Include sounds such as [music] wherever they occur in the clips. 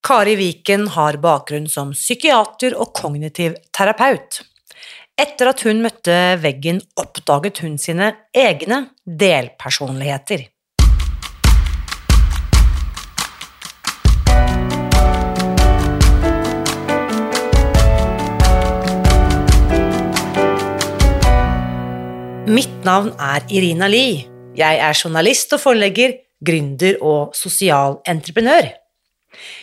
Kari Viken har bakgrunn som psykiater og kognitiv terapeut. Etter at hun møtte veggen, oppdaget hun sine egne delpersonligheter. Mitt navn er Irina Lie. Jeg er journalist og forlegger, gründer og sosial entreprenør.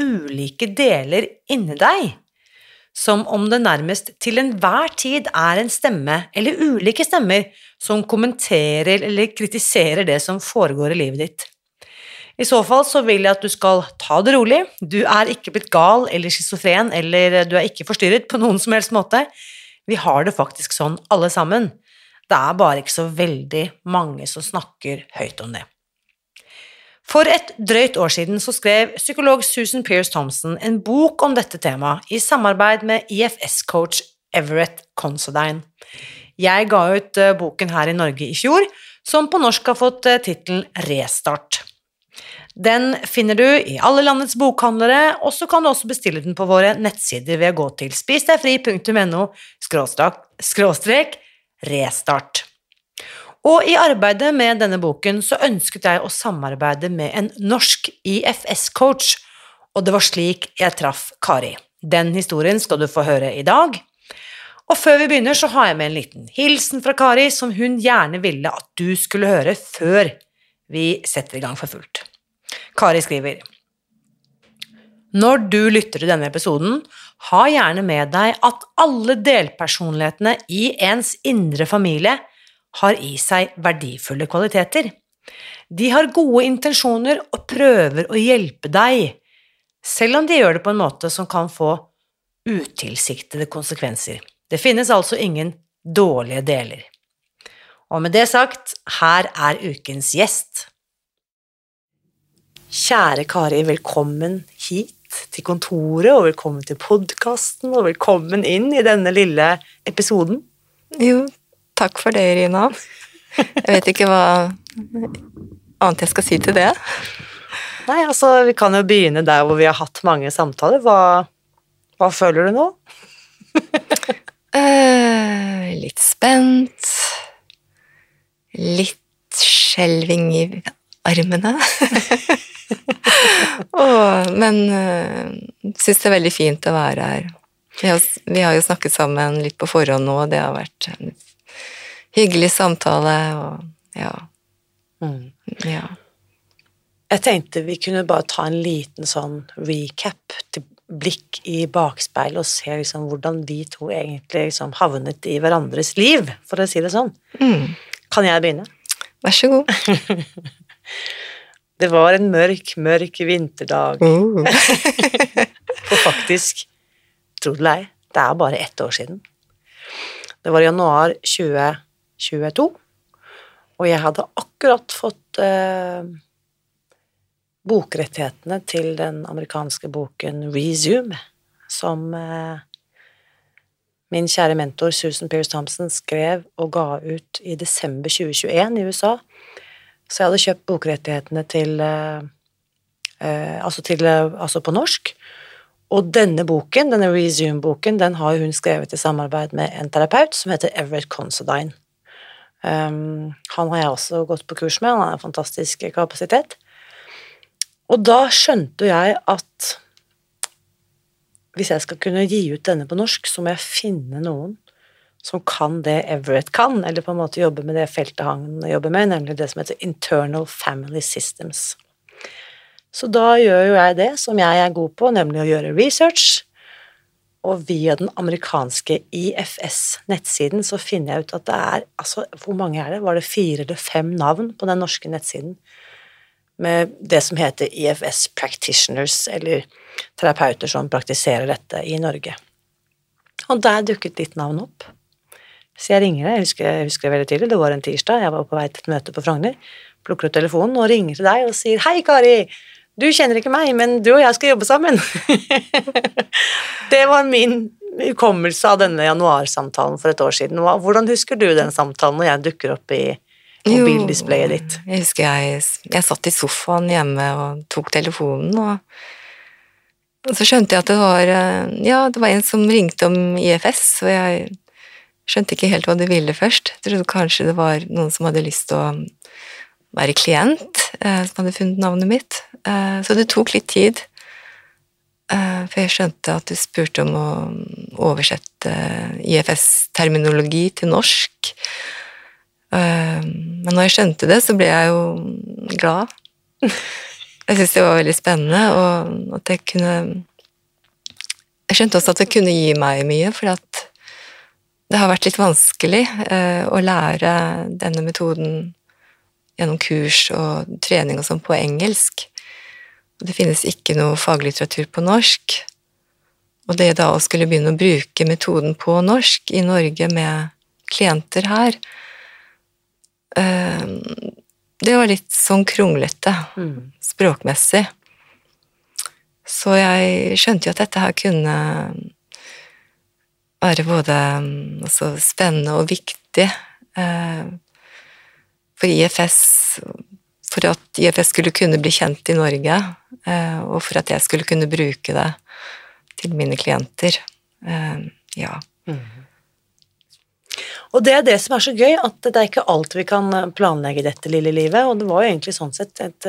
ulike deler inni deg? Som om det nærmest til enhver tid er en stemme, eller ulike stemmer, som kommenterer eller kritiserer det som foregår i livet ditt. I så fall så vil jeg at du skal ta det rolig. Du er ikke blitt gal eller schizofren, eller du er ikke forstyrret på noen som helst måte. Vi har det faktisk sånn alle sammen. Det er bare ikke så veldig mange som snakker høyt om det. For et drøyt år siden så skrev psykolog Susan Pearce Thompson en bok om dette temaet i samarbeid med IFS-coach Everett Considine. Jeg ga ut eh, boken her i Norge i fjor, som på norsk har fått eh, tittelen Restart. Den finner du i alle landets bokhandlere, og så kan du også bestille den på våre nettsider ved å gå til spisdegfri.no restart. Og i arbeidet med denne boken så ønsket jeg å samarbeide med en norsk IFS-coach, og det var slik jeg traff Kari. Den historien skal du få høre i dag. Og før vi begynner, så har jeg med en liten hilsen fra Kari som hun gjerne ville at du skulle høre før vi setter i gang for fullt. Kari skriver Når du lytter til denne episoden, ha gjerne med deg at alle delpersonlighetene i ens indre familie har i seg verdifulle kvaliteter. De har gode intensjoner og prøver å hjelpe deg, selv om de gjør det på en måte som kan få utilsiktede konsekvenser. Det finnes altså ingen dårlige deler. Og med det sagt, her er ukens gjest. Kjære Kari, velkommen hit til kontoret, og velkommen til podkasten, og velkommen inn i denne lille episoden. Jo, takk for det, Irina. Jeg vet ikke hva annet jeg skal si til det. Nei, altså, vi kan jo begynne der hvor vi har hatt mange samtaler. Hva, hva føler du nå? uh, litt spent. Litt skjelving i armene. [laughs] oh, men uh, syns det er veldig fint å være her. Vi har, vi har, jo snakket sammen litt på forhånd nå, og det har vært en hyggelig samtale, og ja. Mm. ja. Jeg tenkte vi kunne bare ta en liten sånn recap, til blikk i bakspeilet, og se liksom hvordan vi to egentlig liksom havnet i hverandres liv, for å si det sånn. Mm. Kan jeg begynne? Vær så god. [laughs] Det var en mørk, mørk vinterdag. [laughs] Uh. For faktisk, tro det eller ei, det er bare ett år siden. Det var i januar 2022, og jeg hadde akkurat fått eh, bokrettighetene til den amerikanske boken Resume, som eh, min kjære mentor Susan Pearce Thompson skrev og ga ut i desember 2021 i USA. Så jeg hadde kjøpt bokrettighetene til eh, eh, altså, til, altså på norsk. Og denne boken, denne Resume-boken, den har hun skrevet i samarbeid med en terapeut som heter Everett Considine. Um, han har jeg også gått på kurs med, han har en fantastisk kapasitet. Og da skjønte jeg at hvis jeg skal kunne gi ut denne på norsk, så må jeg finne noen som kan det Everett kan, eller på en måte jobbe med det feltet han jobber med, nemlig det som heter Internal Family Systems. Så da gjør jo jeg det som jeg er god på, nemlig å gjøre research, og via den amerikanske IFS-nettsiden så finner jeg ut at det er altså, Hvor mange er det? Var det fire eller fem navn på den norske nettsiden? Med det som heter IFS Practitioners, eller terapeuter som praktiserer dette i Norge. Og der dukket ditt navn opp. Så jeg ringer deg, jeg husker, jeg husker det veldig tydelig, det var en tirsdag, jeg var på vei til et møte på Frogner, plukker opp telefonen og ringer til deg og sier 'Hei, Kari'. Du kjenner ikke meg, men du og jeg skal jobbe sammen. [laughs] det var min hukommelse av denne januarsamtalen for et år siden. Hvordan husker du den samtalen når jeg dukker opp i mobildisplayet ditt? Jeg husker jeg, jeg satt i sofaen hjemme og tok telefonen, og, og så skjønte jeg at det var eh, Ja, det var en som ringte om IFS, og jeg skjønte ikke helt hva de ville først. Jeg trodde kanskje det var noen som hadde lyst til å være klient, eh, som hadde funnet navnet mitt. Eh, så det tok litt tid eh, for jeg skjønte at du spurte om å oversette IFS-terminologi til norsk. Men når jeg skjønte det, så ble jeg jo glad. [laughs] Jeg syntes det var veldig spennende, og at jeg kunne Jeg skjønte også at det kunne gi meg mye, for at det har vært litt vanskelig å lære denne metoden gjennom kurs og trening og sånn på engelsk. Og det finnes ikke noe faglitteratur på norsk. Og det da å skulle begynne å bruke metoden på norsk i Norge med klienter her eh, Det var litt sånn kronglete mm. språkmessig. Så jeg skjønte jo at dette her kunne være både mm, altså, spennende og viktig eh, for IFS For at IFS skulle kunne bli kjent i Norge, eh, og for at jeg skulle kunne bruke det til mine klienter. Eh, ja. Mm. Og det er det som er så gøy, at det er ikke alt vi kan planlegge i dette lille livet, og det var jo egentlig sånn sett et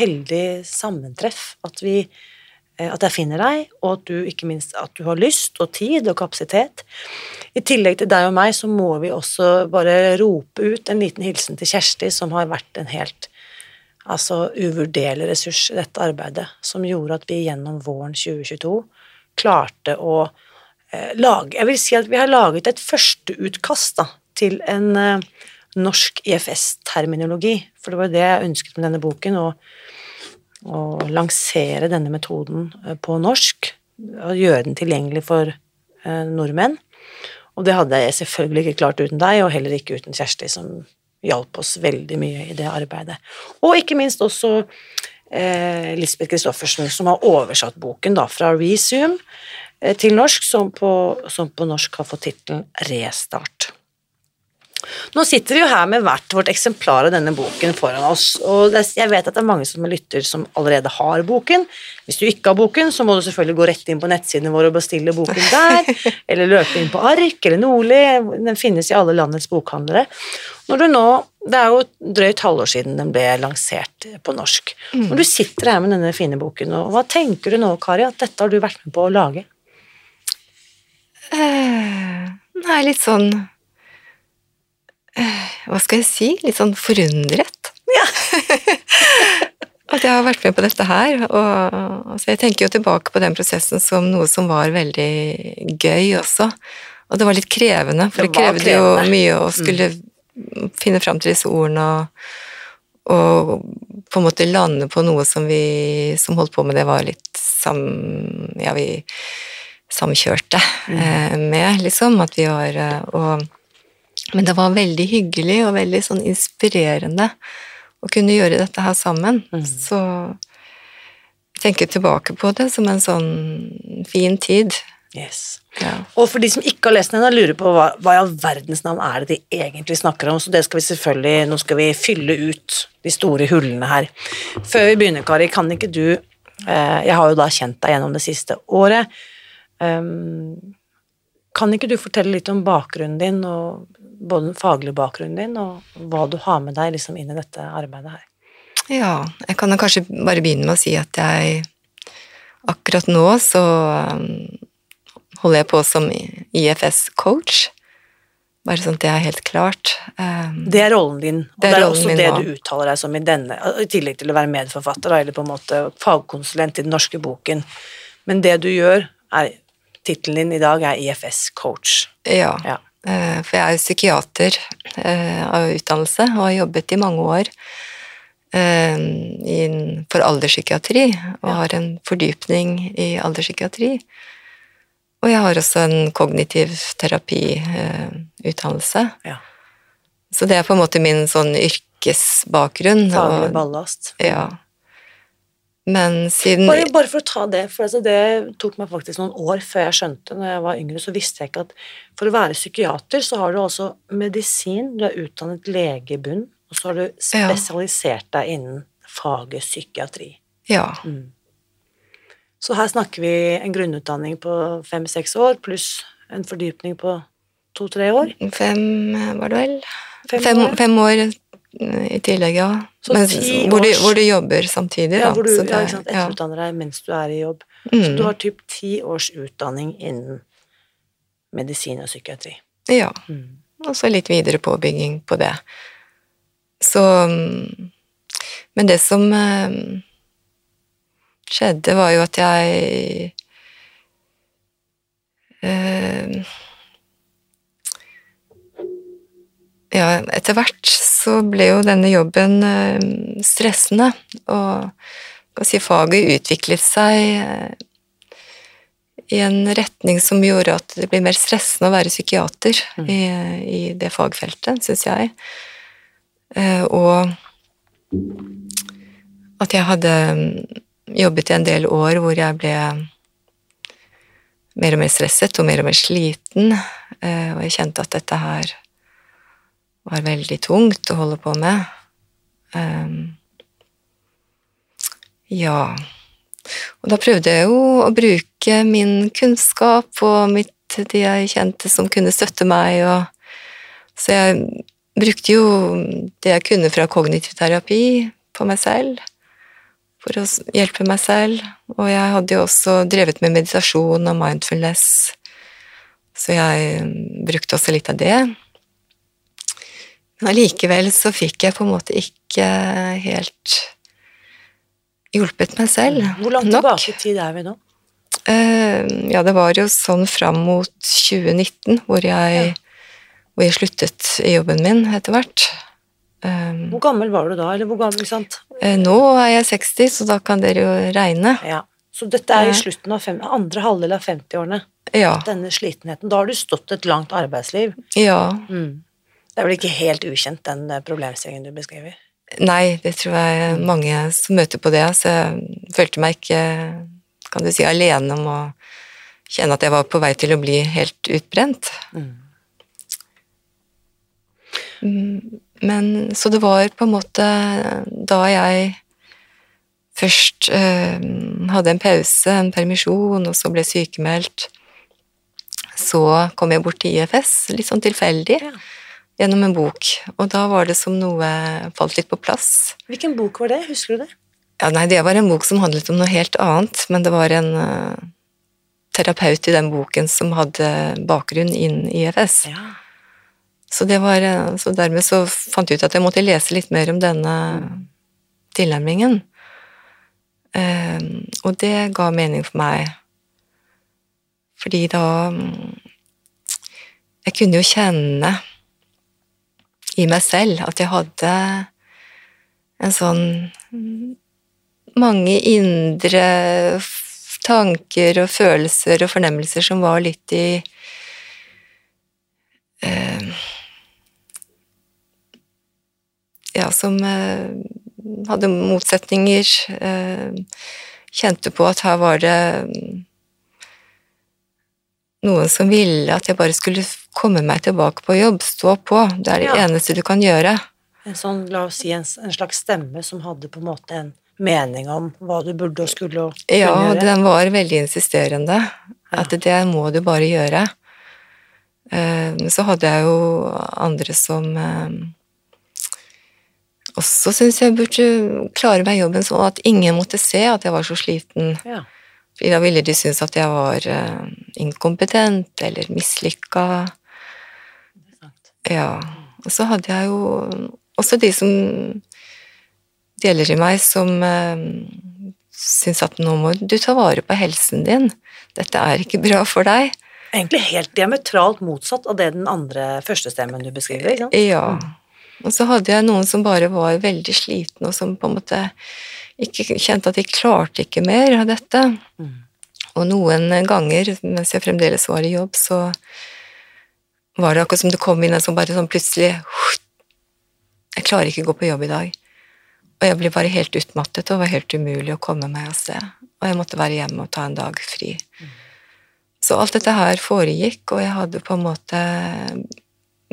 heldig sammentreff at vi Eh, at jeg finner deg, og at du ikke minst at du har lyst og tid og kapasitet. I tillegg til deg og meg så må vi også bare rope ut en liten hilsen til Kjersti, som har vært en helt altså uvurderlig ressurs i dette arbeidet, som gjorde at vi gjennom våren 2022 klarte å eh, lage Jeg vil si at vi har laget et førsteutkast til en eh, norsk IFS-terminologi, for det var det jeg ønsket med denne boken. og å lansere denne metoden eh, på norsk og gjøre den tilgjengelig for eh, nordmenn. Og det hadde jeg selvfølgelig ikke klart uten deg, og heller ikke uten Kjersti, som hjalp oss veldig mye i det arbeidet. Og ikke minst også eh, Lisbeth Christoffersen, som har oversatt boken da, fra Resume eh, til norsk, som på, som på norsk har fått tittelen Restart. Nå sitter vi jo her med hvert vårt eksemplar av denne boken foran oss, og jeg vet at det er mange som lytter som allerede har boken. Hvis du ikke har boken, så må du selvfølgelig gå rett inn på nettsidene våre og bestille boken der, [laughs] eller løpe inn på Ark eller Nordli, den finnes i alle landets bokhandlere. Når du nå, Det er jo drøyt halvår siden den ble lansert på norsk. Mm. Når du sitter her med denne fine boken, og hva tenker du nå, Kari, at dette har du vært med på å lage? Uh, nei, litt sånn hva skal jeg si, litt sånn forundret. Ja. [laughs] at jeg har vært med på dette her. Og, altså jeg tenker jo tilbake på den prosessen som noe som var veldig gøy også. Og det var litt krevende, for det, det krevde krevende. jo mye å skulle mm. finne fram til disse ordene og, og, på en måte lande på noe som vi som holdt på med det, var litt sam... Ja, vi samkjørte mm. eh, med, liksom. At vi var eh, Og men det var veldig hyggelig og veldig sånn inspirerende å kunne gjøre dette her sammen. Mm. Så jeg tenker tilbake på det som en sånn fin tid. Yes. Ja. Og for de som ikke har lest den, lurer på hva, hva i all verdens navn er det de egentlig snakker om, så det skal vi selvfølgelig Nå skal vi fylle ut de store hullene her. Før vi begynner, Kari, kan ikke du eh, Jeg har jo da kjent deg gjennom det siste året. Um, kan ikke du fortelle litt om bakgrunnen din, og både den faglige bakgrunnen din, og hva du har med deg liksom inn i dette arbeidet her? Ja, jeg kan kanskje bare begynne med å si at jeg akkurat nå så um, holder jeg på som IFS-coach. Bare sånn at det er helt klart. Um, Det er rollen din, og Det det er er, også det nå. du uttaler deg som i denne, i tillegg til å være medforfatter, eller på en måte fagkonsulent i den norske boken. Men det du gjør, er Tittelen din i dag er IFS-coach. ja. Ja. Eh, For jeg er jo psykiater eh, av utdannelse og har jobbet i mange år eh, for alderspsykiatri og har en fordypning i alderspsykiatri. Og jeg har også en kognitiv terapiutdannelse. Ja. Så det er på en måte min sånn yrkesbakgrunn. Faglig og- ballast. Ja. Men siden Bare, bare for å ta det, for altså det tok meg faktisk noen år før jeg skjønte Når jeg var yngre, så visste jeg ikke at for å være psykiater, så har du altså medisin, du er utdannet lege i bunn, og så har du spesialisert deg innen faget psykiatri. Ja. Så her snakker vi en grunnutdanning på fem-seks år, pluss en fordypning på to-tre år. Fem, var det vel? Fem Fem, år. fem år i tillegg, ja. Så Men, ti hvor, du, hvor du jobber samtidig, Ja, da. du det ja, ikke sant, etterutdanner deg mens du er i jobb. Så Mm. du har typ ti års utdanning innen medisin og psykiatri. Ja. Mm. Og så litt videre påbygging på det. Så mm, Men det som eh, skjedde, var jo at jeg eh, Ja, etter hvert så ble jo denne jobben eh, stressende, og si, faget utviklet seg eh, i en retning som gjorde at det ble mer stressende å være psykiater i, i det fagfeltet, syns jeg. Eh, og at jeg hadde mm, jobbet i en del år hvor jeg ble mer og mer stresset og mer og mer sliten, eh, og jeg kjente at dette her var veldig tungt å holde på med. Um, ja og da prøvde jeg jo å bruke min kunnskap og mitt, det jeg kjente som kunne støtte meg, og så jeg brukte jo det jeg kunne fra kognitiv terapi på meg selv, for å hjelpe meg selv, og jeg hadde jo også drevet med meditasjon og mindfulness, så jeg brukte også litt av det. Men allikevel så fikk jeg på en måte ikke helt hjulpet meg selv nok. Hvor langt tilbake i tid er vi nå? Uh, ja, det var jo sånn fram mot 2019 hvor jeg, hvor jeg sluttet i jobben min etter hvert. Um, Hvor gammel var du da? Eller hvor gammel, sant? Uh, nå er jeg 60, så da kan dere jo regne. Ja. Så dette er i slutten av fem, andre halvdel av 50-årene. Ja. Denne slitenheten. Da har du stått et langt arbeidsliv. ja. Mm. Det er vel ikke helt ukjent, den eh, problemstillingen du beskriver? Nei, det tror jeg mange som møter på det, så jeg følte meg ikke, kan du si, alene om å kjenne at jeg var på vei til å bli helt utbrent. Mm. Mm, Men så det var på en måte da jeg først øh, hadde en pause, en permisjon, og så ble sykemeldt, så kom jeg bort til IFS, litt sånn tilfeldig, Ja. Gjennom en bok. Og da var det som noe falt litt på plass. Hvilken bok var det? Husker du det? Ja, nei, det var en bok som handlet om noe helt annet, men det var en uh, terapeut i den boken som hadde bakgrunn innen IFS. Ja. Så, det var, eh, så dermed så fant jeg ut at jeg måtte lese litt mer om denne tilnærmingen. Uh, og det ga mening for meg. Fordi da mm, Jeg kunne jo kjenne i meg selv at jeg hadde en sånn mange indre tanker og følelser og fornemmelser som var litt i eh, Ja, som eh, hadde motsetninger. Eh, kjente på at her var det noen som ville at jeg bare skulle komme meg tilbake på jobb, stå på. Det er det Ja. eneste du kan gjøre. En sånn, la oss si, en, en slags stemme som hadde på en måte en mening om hva du burde og skulle og kunne Ja, gjøre. den var veldig insisterende. At det må du bare gjøre. Eh, så hadde jeg jo andre som eh, også syntes jeg burde klare meg i jobben sånn at ingen måtte se at jeg var så sliten. Ja. da ville de synes at jeg var eh, inkompetent eller mislykka. Ja. Og så hadde jeg jo også de som deler i meg som eh, syns at nå må du ta vare på helsen din. Dette er ikke bra for deg. Egentlig helt diametralt motsatt av det den andre førstestemmen du beskriver. ikke sant? Ja. Og så hadde jeg noen som bare var veldig slitne, og som på en måte ikke kjente at de klarte ikke mer av dette. Mm. Og noen ganger, mens jeg fremdeles var i jobb, så var det akkurat som det kom inn en som bare sånn plutselig Jeg klarer ikke å gå på jobb i dag. Og jeg ble bare helt utmattet og var helt umulig å komme meg av sted. Og jeg måtte være hjemme og ta en dag fri. Så alt dette her foregikk, og jeg hadde på en måte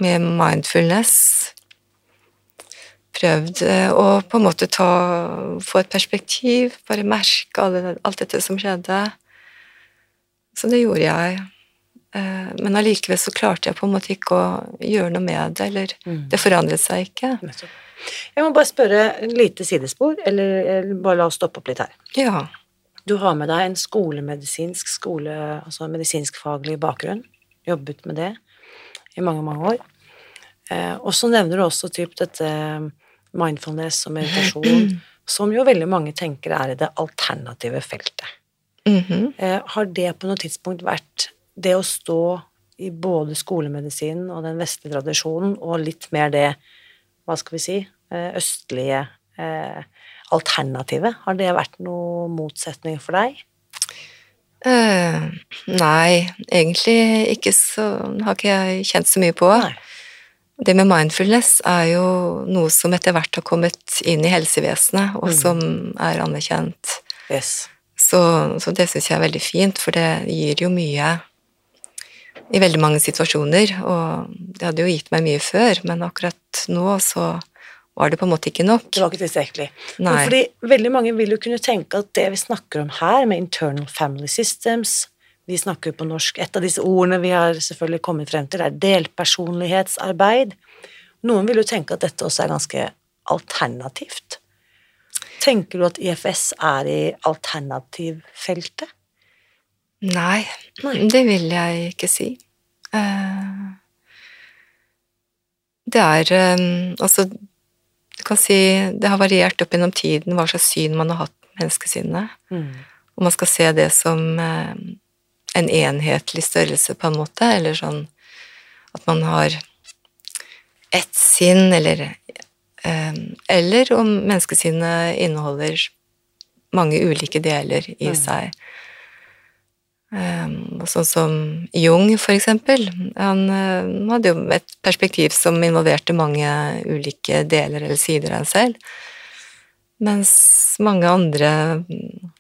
med mindfulness prøvd eh, å på en måte ta, få et perspektiv, bare merke alt dette som skjedde. Så det gjorde jeg. Eh, Men allikevel så klarte jeg på en måte ikke å gjøre noe med det, eller Mm. det forandret seg ikke. Jeg må bare spørre en lite sidespor, eller, eller bare la oss stoppe opp litt her. Ja. Du har med deg en skolemedisinsk skole, altså medisinskfaglig bakgrunn. Jobbet med det i mange, mange år. Eh, og så nevner du også typ dette mindfulness og meditasjon, [clears throat] som jo veldig mange tenker er i det alternative feltet. Mm -hmm. har det på noe tidspunkt vært det å stå i både skolemedisinen og den vestlige tradisjonen, og litt mer det, hva skal vi si, eh, østlige eh, alternativet? Har det vært noe motsetning for deg? Uh, nei, egentlig ikke så Har ikke jeg kjent så mye på. Nei. Det med mindfulness er jo noe som etter hvert har kommet inn i helsevesenet, og Mm. som er anerkjent. Yes. Så, så det syns jeg er veldig fint, for det gir jo mye i veldig mange situasjoner. Og det hadde jo gitt meg mye før, men akkurat nå så var det på en måte ikke nok. Det var ikke tilstrekkelig. Fordi veldig mange vil jo kunne tenke at det vi snakker om her, med internal family systems Vi snakker på norsk Et av disse ordene vi har selvfølgelig kommet frem til, er delpersonlighetsarbeid. Noen vil jo tenke at dette også er ganske alternativt. Tenker du at IFS er i alternativfeltet? Nei, det vil jeg ikke si. Eh, Det er eh, Altså, du kan si det har variert opp gjennom tiden hva slags syn man har hatt på menneskesynet. Mm. Og man skal se det som eh, en enhetlig størrelse, på en måte, eller sånn at man har ett sinn, eller Eller om menneskesinnet inneholder mange ulike deler i Mm. seg. Og sånn som Jung, for eksempel. Han eh, hadde jo et perspektiv som involverte mange ulike deler eller sider av en selv. Mens mange andre mm,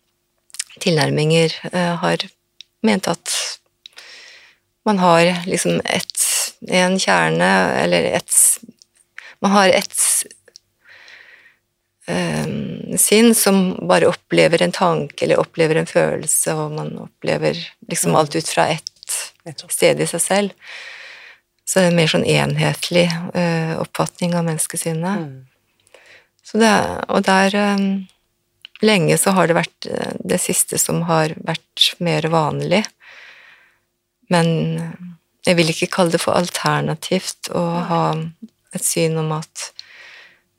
tilnærminger eh, har ment at man har liksom ett en kjerne, eller et Man har et eh, sinn som bare opplever en tanke eller opplever en følelse, og man opplever liksom Mm. alt ut fra ett sted i seg selv. Så det er en mer sånn enhetlig eh, oppfatning av menneskesinnet. Mm. Så det, og der eh, Lenge så har det vært det siste som har vært mer vanlig. Men jeg vil ikke kalle det for alternativt å ha et syn om at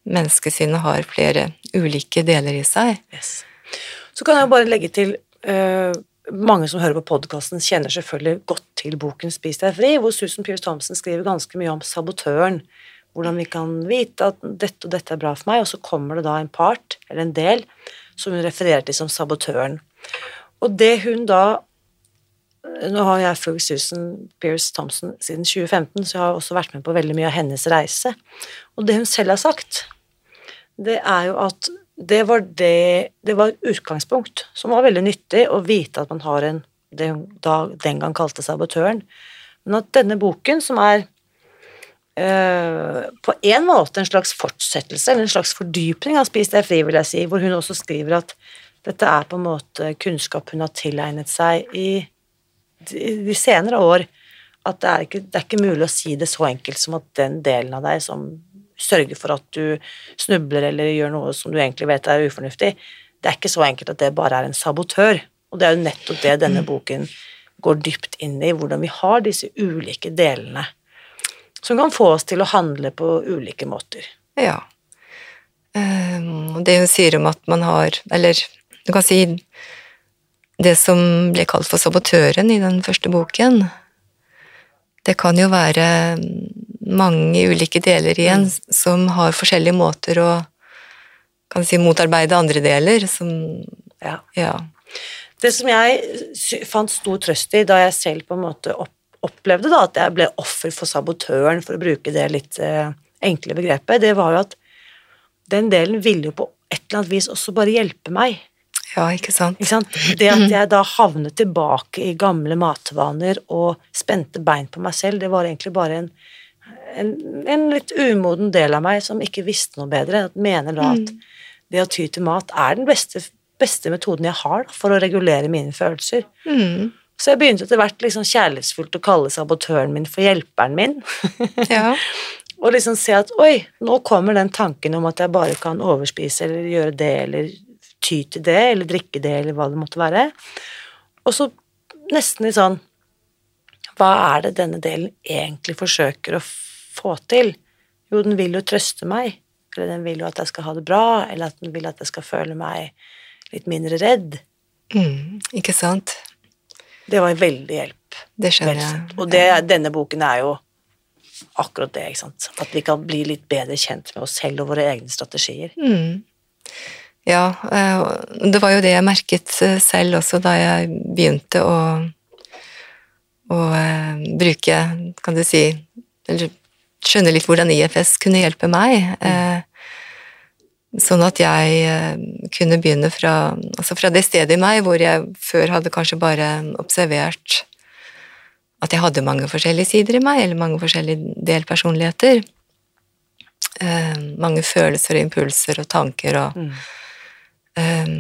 menneskesinnet har flere ulike deler i seg. Yes. Så kan jeg bare legge til uh, Mange som hører på podkasten, kjenner selvfølgelig godt til boken 'Spis deg fri', hvor Susan Pierce Thompson skriver ganske mye om sabotøren. Hvordan vi kan vite at dette og dette er bra for meg, og så kommer det da en part, eller en del, som hun refererer til som sabotøren. Og det hun da Nå har jeg fulgt Susan Pierce Thompson siden 2015, så jeg har også vært med på veldig mye av hennes reise. Og det hun selv har sagt, det er jo at det var det Det var utgangspunkt som var veldig nyttig å vite at man har en det da den gang kalte sabotøren. Men at denne boken, som er øh, på en måte en slags fortsettelse, eller en slags fordypning av Spis deg fri, vil jeg si, hvor hun også skriver at dette er på en måte kunnskap hun har tilegnet seg i de senere år. At det er, ikke, det er ikke mulig å si det så enkelt som at den delen av deg som sørger for at du snubler eller gjør noe som du egentlig vet er ufornuftig, det er ikke så enkelt at det bare er en sabotør. Og det er jo nettopp det denne boken går dypt inn i, hvordan vi har disse ulike delene som kan få oss til å handle på ulike måter. Ja. Um, og det hun sier om at man har Eller du kan si det som ble kalt for sabotøren i den første boken. Det kan jo være mange ulike deler igjen mm. som har forskjellige måter å kan si, motarbeide andre deler, som ja. ja. Det som jeg fant stor trøst i da jeg selv på en måte opplevde da, at jeg ble offer for sabotøren, for å bruke det litt eh, enkle begrepet, det var jo at den delen ville jo på et eller annet vis også bare hjelpe meg. Ja, ikke sant? Ikke sant? Det at jeg da havnet tilbake i gamle matvaner og spente bein på meg selv, det var egentlig bare en, en, en litt umoden del av meg som ikke visste noe bedre. Mener da at mm. det å ty til mat er den beste, beste metoden jeg har for å regulere mine følelser. Mm. Så jeg begynte etter hvert liksom kjærlighetsfullt å kalle sabotøren min for hjelperen min. [laughs] Ja. og liksom se at oi, nå kommer den tanken om at jeg bare kan overspise eller gjøre det eller ty til det eller drikke det eller hva det måtte være. Og så nesten litt sånn Hva er det denne delen egentlig forsøker å få til? Jo, den vil jo trøste meg, eller den vil jo at jeg skal ha det bra, eller at den vil at jeg skal føle meg litt mindre redd. Mm, ikke sant? Det var en veldig hjelp. Det skjønner jeg. Og det, denne boken er jo akkurat det, ikke sant. At vi kan bli litt bedre kjent med oss selv og våre egne strategier. Mm. Ja, eh, det var jo det jeg merket eh, selv også da jeg begynte å, å eh, bruke, kan du si, eller skjønne litt hvordan IFS kunne hjelpe meg. Mm. Sånn at jeg eh, kunne begynne fra, altså fra det stedet i meg hvor jeg før hadde kanskje bare observert at jeg hadde mange forskjellige sider i meg, eller mange forskjellige delpersonligheter. Eh, mange følelser og impulser og tanker og mm. eh,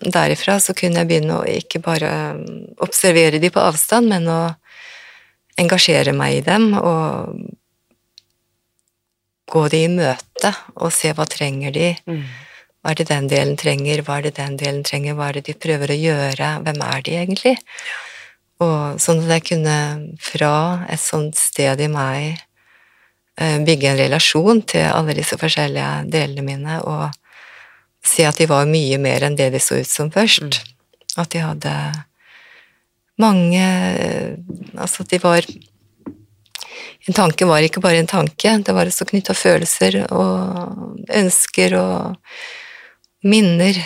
Derifra så kunne jeg begynne å ikke bare observere de på avstand, men å engasjere meg i dem og gå de i møte og se hva trenger de. Mm. Hva er det den delen trenger, hva er det den delen trenger, hva er det de prøver å gjøre, hvem er de egentlig? Og sånn at jeg kunne fra et sånt sted i meg eh, bygge en relasjon til alle disse forskjellige delene mine, og se at de var mye mer enn det de så ut som først. Mm. At de hadde mange Altså at de var en tanke var ikke bare en tanke, det var også knytta følelser og ønsker og minner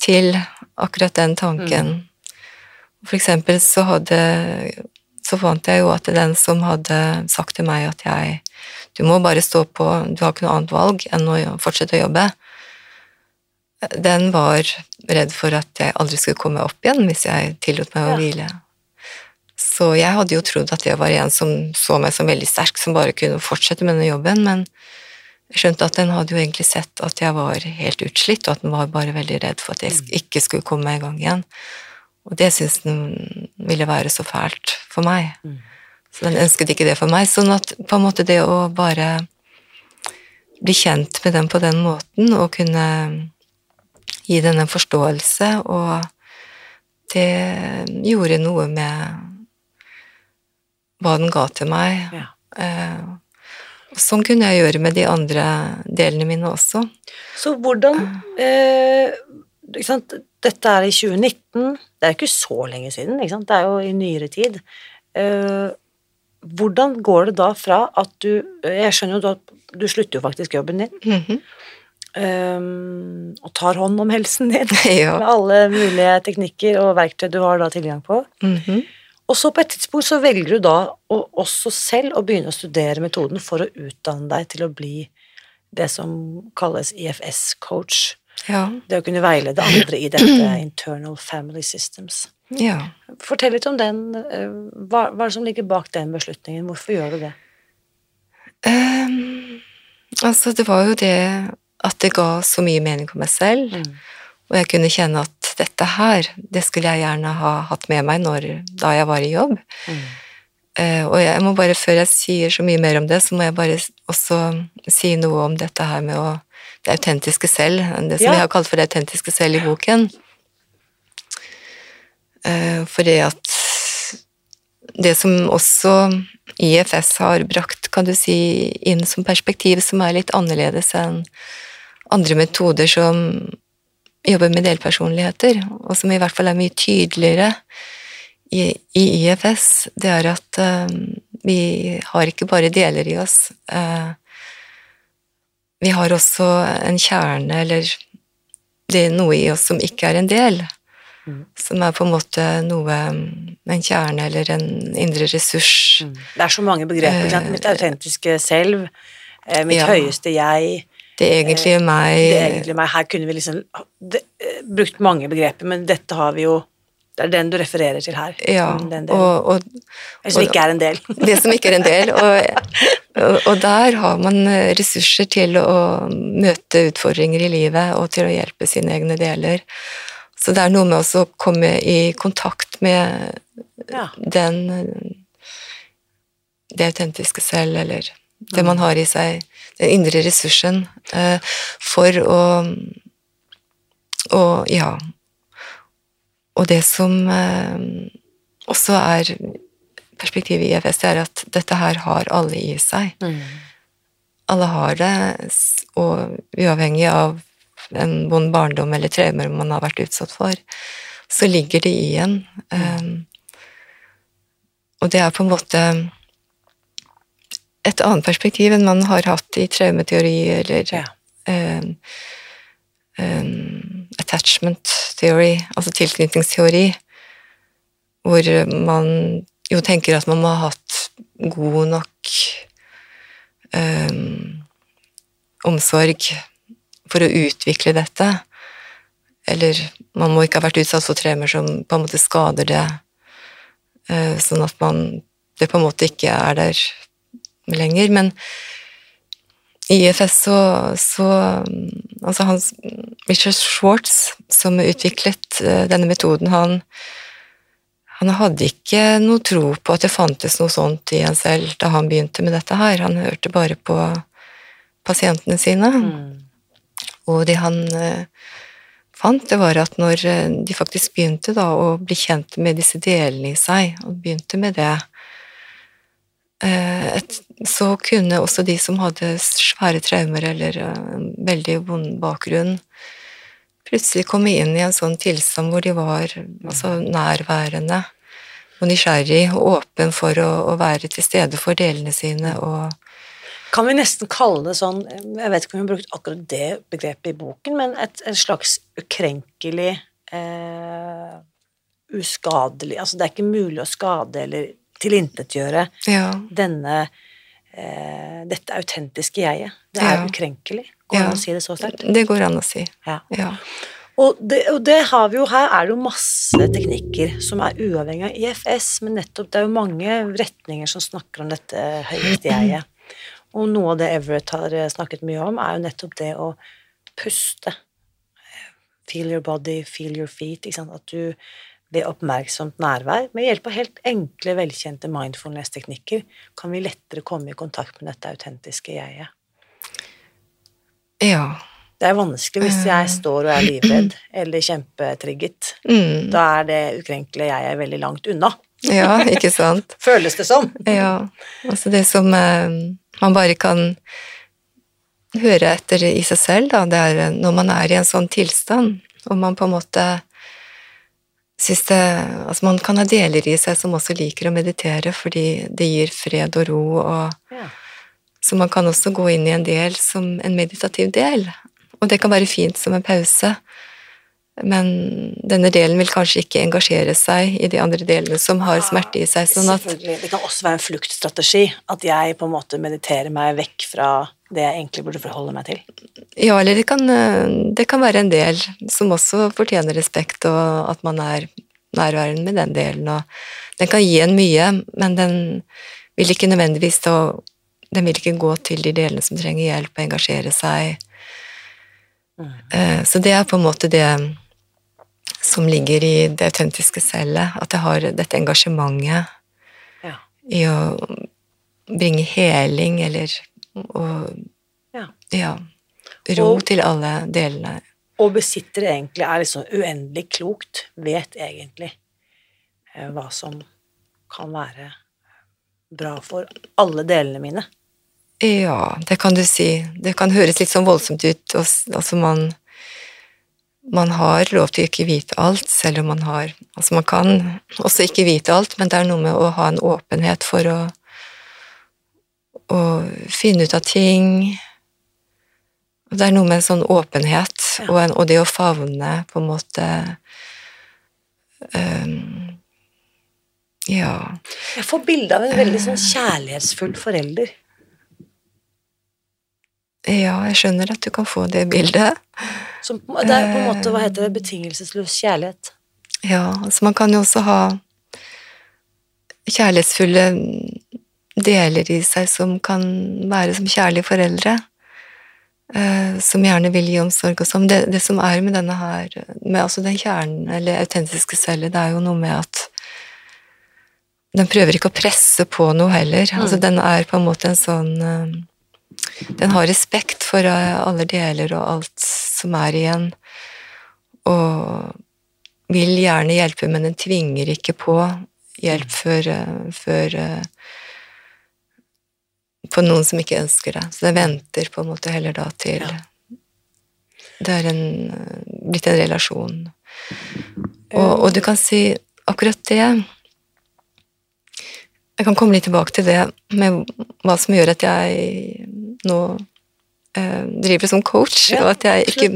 til akkurat den tanken. Mm. For eksempel så hadde så fant jeg jo at den som hadde sagt til meg at jeg Du må bare stå på, du har ikke noe annet valg enn å fortsette å jobbe. Den var redd for at jeg aldri skulle komme opp igjen hvis jeg tillot meg å ja. Så jeg hadde jo trodd at det var en som så meg som veldig sterk, som bare kunne fortsette med denne jobben, men jeg skjønte at den hadde jo egentlig sett at jeg var helt utslitt, og at den var bare veldig redd for at jeg mm. ikke skulle komme meg i gang igjen. Og det syntes den ville være så fælt for meg. Mm. Så den ønsket ikke det for meg. Sånn at på en måte det å bare bli kjent med den på den måten, og kunne gi den en forståelse, og det gjorde noe med hva den ga til meg. Ja. Eh, sånn kunne jeg gjøre med de andre delene mine også. Så hvordan eh, Dette er i 2019, det er ikke så lenge siden, det er jo i nyere tid. Eh, hvordan går det da fra at du Jeg skjønner jo at du slutter jo faktisk jobben din. Mm -hmm. um, og tar hånd om helsen din [laughs] ja. med alle mulige teknikker og verktøy du har da tilgang på. Mm -hmm. Og så på et tidspunkt så velger du da å, også selv å begynne å studere metoden for å utdanne deg til å bli det som kalles IFS-coach. Ja. Det å kunne veilede andre i dette [clears throat] Internal Family Systems. Ja. Fortell litt om den. Eh, hva, hva er det som ligger bak den beslutningen? Hvorfor gjør du det? Um, altså, det var jo det at det ga så mye mening for meg selv, mm. Og jeg kunne kjenne at dette her, det skulle jeg gjerne ha hatt med meg når, da jeg var i jobb. Mm. Uh, og jeg må bare, før jeg sier så mye mer om det, så må jeg bare også si noe om dette her med å Det autentiske selv, det som ja. jeg har kalt for det autentiske selv i boken. Uh, for det at det som også IFS har brakt, kan du si, inn som perspektiv som er litt annerledes enn andre metoder som jobber med delpersonligheter, og som i hvert fall er mye tydeligere i, i IFS, det er at uh, vi har ikke bare deler i oss. Uh, vi har også en kjerne, eller det er noe i oss som ikke er en del. Mm. Som er på en måte noe En kjerne eller en indre ressurs. Mm. Det er så mange begreper. Uh, mitt autentiske selv, mitt ja. høyeste jeg. Det er egentlig meg. Det er egentlig meg. Her kunne vi liksom det, brukt mange begreper, men dette har vi jo det er den du refererer til her. Ja, og, og, Det som ikke er en del. [laughs] det som ikke er en del. Og, og, der har man ressurser til å møte utfordringer i livet og til å hjelpe sine egne deler. Så det er noe med å komme i kontakt med ja. den det autentiske selv, eller det man har i seg, den indre ressursen, eh, for å, Og ja, og det som eh, også er perspektivet i EFS, det er at dette her har alle i seg. Mm. Alle har det, og uavhengig av en vond barndom eller traumer man har vært utsatt for, så ligger det i en. Mm. Um, og det er på en måte et annet perspektiv enn man har hatt i traumeteori eller ja. um, um, attachment theory, altså tilknytningsteori, hvor man jo tenker at man må ha hatt god nok um, omsorg for å utvikle dette. Eller man må ikke ha vært utsatt for traumer som på en måte skader det, uh, sånn at man det på en måte ikke er der lenger. Men i IFS så, så Altså han Richard Schwartz, som utviklet uh, denne metoden, han, han hadde ikke noe tro på at det fantes noe sånt i en selv da han begynte med dette her. Han hørte bare på pasientene sine. Mm. Og det han uh, fant, det var at når uh, de faktisk begynte da å bli kjent med disse delene i seg, og begynte med det, Eh, et, så kunne også de som hadde svære traumer eller uh, veldig vond bakgrunn, plutselig komme inn i en sånn tilstand hvor de var altså, nærværende og nysgjerrig og åpen for å, å, være til stede for delene sine og Kan vi nesten kalle det sånn, jeg vet ikke om vi har brukt akkurat det begrepet i boken, men et, et slags ukrenkelig eh, uskadelig Altså det er ikke mulig å skade eller tilintetgjøre ja. denne eh, dette autentiske jeget. Det er ja. ukrenkelig. Går det ja. an å si det så sterkt? Det går an å si. Ja. Og det, og det, har vi jo her, er det jo masse teknikker som er uavhengig av IFS, men nettopp det er jo mange retninger som snakker om dette høyeste jeget. Og noe av det Everett har snakket mye om, er jo nettopp det å puste. Feel your body, feel your feet. At du ved oppmerksomt nærvær, med hjelp av helt enkle, velkjente mindfulness-teknikker, kan vi lettere komme i kontakt med dette autentiske jeget. Ja. Det er vanskelig hvis jeg eh. står og er livredd eller kjempetrigget. Mm. Da er det ukrenkelige jeget veldig langt unna. Ja, ikke sant? [laughs] Føles det som. ja. Altså det som eh, man bare kan høre etter i seg selv, da, det er når man er i en sånn tilstand, og man på en måte det Altså, man kan ha deler i seg som også liker å meditere, fordi det gir fred og ro, og ja. Så man kan også gå inn i en del som en meditativ del, og det kan være fint som en pause. Men denne delen vil kanskje ikke engasjere seg i de andre delene som har smerte i seg. Sånn at Det kan også være en fluktstrategi, at jeg på en måte mediterer meg vekk fra det jeg egentlig burde forholde meg til. Ja, eller det kan, det kan være en del som også fortjener respekt, og at man er nærværende med den delen. Og den kan gi en mye, men den vil ikke nødvendigvis da Den vil ikke gå til de delene som trenger hjelp, og engasjere seg. Mm. Eh, så det er på en måte det som ligger i det autentiske cellet, at jeg har dette engasjementet ja. i å bringe heling, eller og ja. ja ro og, til alle delene. Og besitter egentlig er liksom uendelig klokt, vet egentlig eh, hva som kan være bra for alle delene mine. Ja, det kan du si. Det kan høres litt sånn voldsomt ut. Altså man Man har lov til å ikke vite alt, selv om man har Altså man kan også ikke vite alt, men det er noe med å ha en åpenhet for å, å finne ut av ting. Det er noe med en sånn åpenhet, ja. og, en, og, det å favne på en måte um, Ja. Jeg får bilde av en veldig sånn kjærlighetsfull forelder. Ja, jeg skjønner at du kan få det bildet. Som, det er på en måte, hva heter det, betingelsesløs kjærlighet. Ja, altså man kan jo også ha kjærlighetsfulle deler i seg som kan være som kjærlige foreldre. Eh, som gjerne vil gi omsorg og sånn. Det, det, som er med denne her, med altså den kjernen, eller autentiske cellet, det er jo noe med at den prøver ikke å presse på noe heller. Altså, mm. Altså, den er på en måte en sånn eh, den har respekt for eh, alle deler og alt som er igjen, og vil gjerne hjelpe, men den tvinger ikke på hjelp før, eh, før eh, på noen som ikke ønsker det. Så den venter på en måte heller da til ja. Det er en, blitt en relasjon. Og, og, du kan si akkurat det Jeg kan komme litt tilbake til det med hva som gjør at jeg nå eh, driver som coach, ja, og at jeg ikke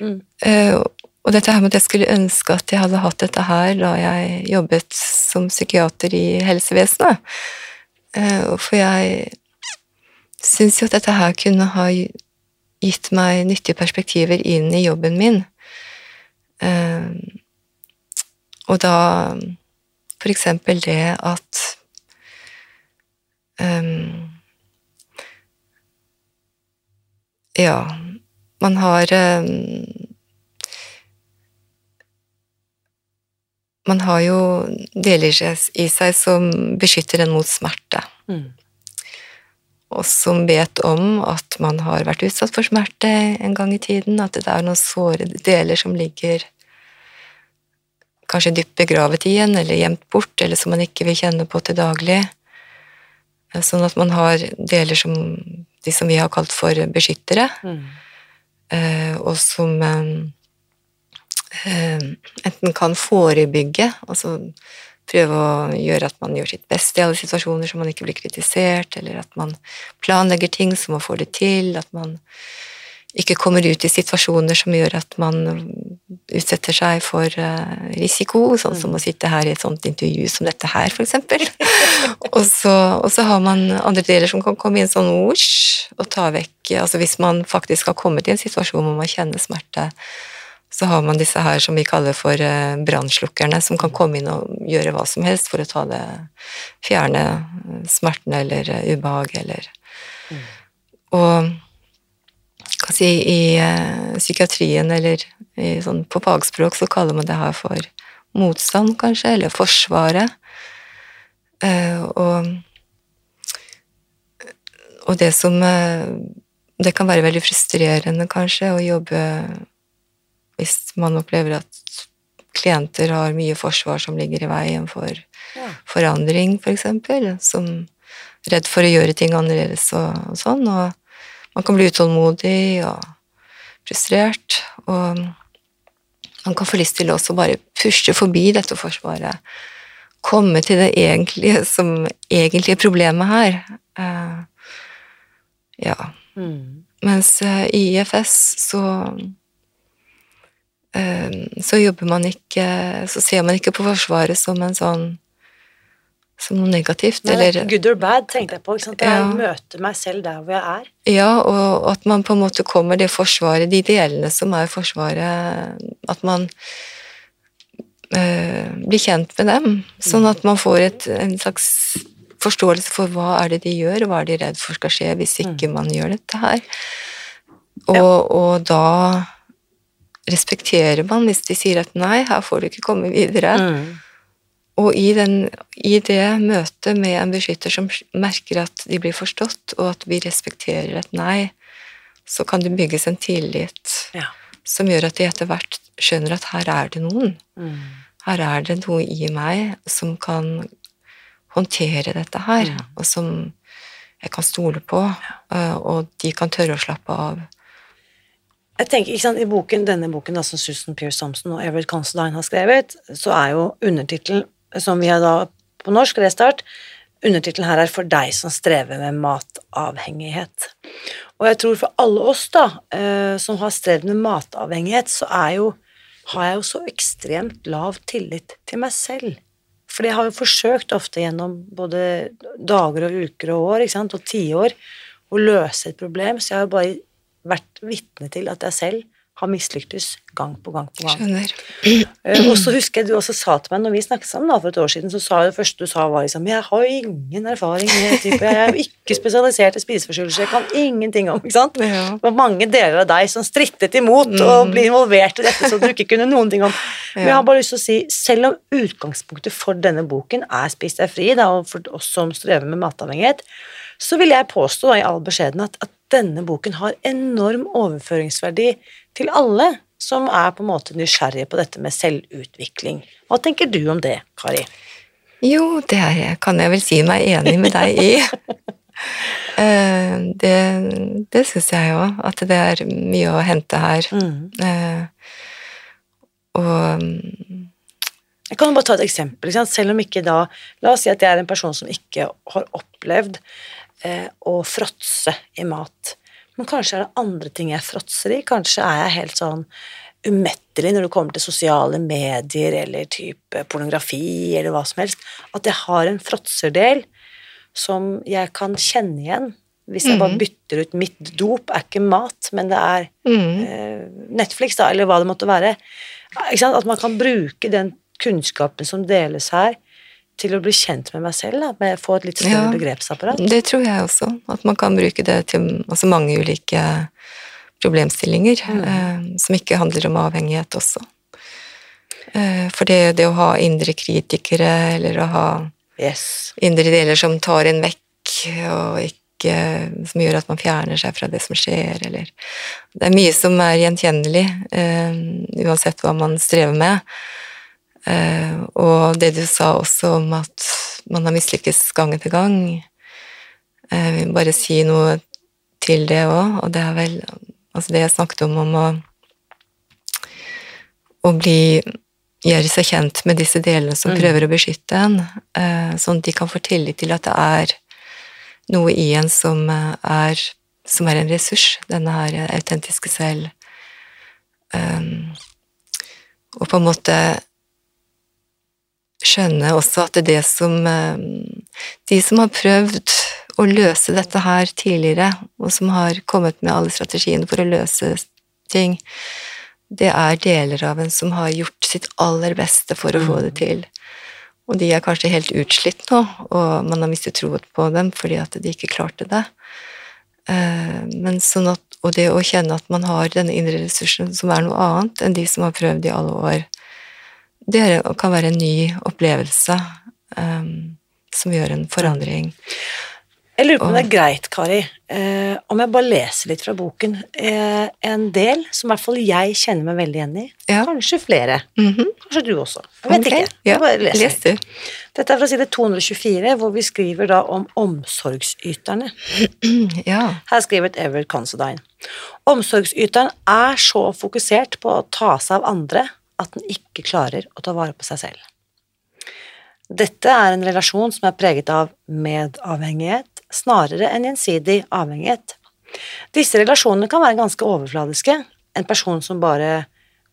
mm. eh, Og dette her med at jeg skulle ønske at jeg hadde hatt dette her da jeg jobbet som psykiater i helsevesenet. Eh, for jeg syns jo at dette her kunne ha gitt meg nyttige perspektiver inn i jobben min. Eh, og da for eksempel det at um, Ja, man har eh, Man har jo deler i seg som beskytter en mot smerte. Mm. Og som vet om at man har vært utsatt for smerte en gang i tiden, at det er noen såre deler som ligger kanskje dypt begravet igjen, eller gjemt bort, eller som man ikke vil kjenne på til daglig. Sånn at man har deler som de som vi har kalt for beskyttere, mm. Eh, og som eh, enten kan forebygge, altså prøve å gjøre at man gjør sitt beste i alle situasjoner, så man ikke blir kritisert, eller at man planlegger ting så man får det til, at man ikke kommer ut i situasjoner som gjør at man utsetter seg for uh, risiko, sånn som mm. å sitte her i et sånt intervju som dette her, eksempel. [laughs] og, så, og så har man andre deler som kan komme inn sånn osj og ta vekk Altså hvis man faktisk har kommet i en situasjon hvor man kjenner smerte, så har man disse her som vi kaller for uh, brannslukkerne, som kan komme inn og gjøre hva som helst for å ta det Fjerne smerten eller ubehaget ubehag eller mm. Og kan si, i uh, psykiatrien eller i, sånn, på fagspråk så kaller man det her for motstand, kanskje, eller Forsvaret. Uh, og, og det som uh, Det kan være veldig frustrerende, kanskje, å jobbe hvis man opplever at klienter har mye forsvar som ligger i veien for ja. forandring, f.eks., for eksempel, som redd for å gjøre ting annerledes og, og sånn. og man kan bli utålmodig og frustrert, og man kan få lyst til også bare pushe forbi dette forsvaret. Komme til det egentlige som egentlige problemet her. Uh, ja. Mm. Mens uh, i IFS så uh, så jobber man ikke Så ser man ikke på Forsvaret som en sånn som noe negativt. Nei, eller, good or bad, tenkte jeg på. ikke sant? Jeg ja. møter meg selv der hvor jeg er. Ja, og at man på en måte kommer det forsvaret, de delene som er forsvaret At man øh, blir kjent med dem, sånn at man får et, en slags forståelse for hva er det de gjør, og hva er de redd for skal skje hvis ikke mm. man gjør dette her. Og, ja. og da respekterer man hvis de sier at nei, her får du ikke komme videre. Mm. Og i, den, i, det møtet med en beskytter som merker at de blir forstått, og at vi respekterer et nei, så kan det bygges en tillit ja. som gjør at de etter hvert skjønner at her er det noen. Mm. her er det noe i meg som kan håndtere dette her, Mm. og som jeg kan stole på, eh, og de kan tørre å slappe av. Jeg tenker, ikke sant, I boken, denne boken da, som Susan Pierce Thompson og Everett Considine har skrevet, så er jo undertittelen, som vi har da på norsk, Restart, undertittelen her er 'For deg som strever med matavhengighet'. Og jeg tror for alle oss da, eh, som har strevd med matavhengighet, så er jo, har jeg jo så ekstremt lav tillit til meg selv. For jeg har jo forsøkt ofte gjennom både dager og uker og år, ikke sant, og tiår, å løse et problem, så jeg har jo bare vært vitne til at jeg selv har mislyktes gang på gang på gang. Skjønner. Eh, Og så husker jeg du også sa til meg når vi snakket sammen da, for et år siden, så sa det første du sa var liksom Jeg har ingen erfaring med type, jeg er jo ikke spesialisert i spiseforstyrrelser, jeg kan ingenting om ikke sant? Ja. Det var mange deler av deg som strittet imot og ble involvert i dette som du ikke kunne noen ting om. Men jeg har bare lyst til å si, selv om utgangspunktet for denne boken er Spis deg fri, da, og for oss som strever med matavhengighet, så vil jeg påstå da, i all beskjedenhet at denne boken har enorm overføringsverdi til alle som er på en måte nysgjerrige på dette med selvutvikling. Hva tenker du om det, Kari? Jo, det er, kan jeg vel si meg enig med deg i. [laughs] Eh, det det syns jeg jo, at det er mye å hente her. Mm. Eh, og mm, Jeg kan jo bare ta et eksempel. Selv om ikke da La oss si at jeg er en person som ikke har opplevd eh, å fråtse i mat. Men kanskje er det andre ting jeg fråtser i. Kanskje er jeg helt sånn umettelig når det kommer til sosiale medier eller type pornografi eller hva som helst. At jeg har en fråtserdel som jeg kan kjenne igjen. Hvis jeg bare bytter ut mitt dop, er ikke mat, men det er mm, eh, Netflix, da, eller hva det måtte være. At man kan bruke den kunnskapen som deles her, til å bli kjent med meg selv, da, med få et litt større Ja. begrepsapparat. Det tror jeg også. At man kan bruke det til altså mange ulike problemstillinger eh, som ikke handler om avhengighet også. Eh, for det, det å ha indre kritikere, eller å ha Yes. indre deler som tar en vekk, og ikke som gjør at man fjerner seg fra det som skjer, eller Det er mye som er gjenkjennelig, eh, uansett hva man strever med. Eh, og det du sa også om at man har mislykkes gang etter gang, eh, jeg vil bare si noe til det òg, og det er vel altså det jeg snakket om, om å, å bli gjøre seg kjent med disse delene som prøver å beskytte en, eh, sånn at de kan få tillit til at det er noe i en som eh, er, som er en ressurs, denne her autentiske selv. Um, og på en måte skjønne også at det er det som um, De som har prøvd å løse dette her tidligere, og som har kommet med alle strategiene for å løse ting, det er deler av en som har gjort sitt aller beste for å få det til. Og de er kanskje helt utslitt nå, og man har mistet troen på dem fordi at de ikke klarte det. Eh, Men sånn at, og det å kjenne at man har denne indre ressursen som er noe annet enn de som har prøvd i alle år, det kan være en ny opplevelse um, som gjør en forandring. Jeg lurer på om det er greit, Kari, eh, om jeg bare leser litt fra boken. Eh, en del som i hvert fall jeg kjenner meg veldig igjen i. Ja. Kanskje flere. Mhm. Kanskje du også. Jeg vet okay. ikke. Ja, Jeg bare leser les leser. du. Dette er fra side 224, hvor vi skriver da om omsorgsyterne. [clears throat] Ja. Her skriver Everett Considine. Omsorgsyteren er så fokusert på å ta seg av andre at den ikke klarer å ta vare på seg selv. Dette er en relasjon som er preget av medavhengighet snarere enn gjensidig avhengighet. Disse relasjonene kan være ganske overfladiske. En person som bare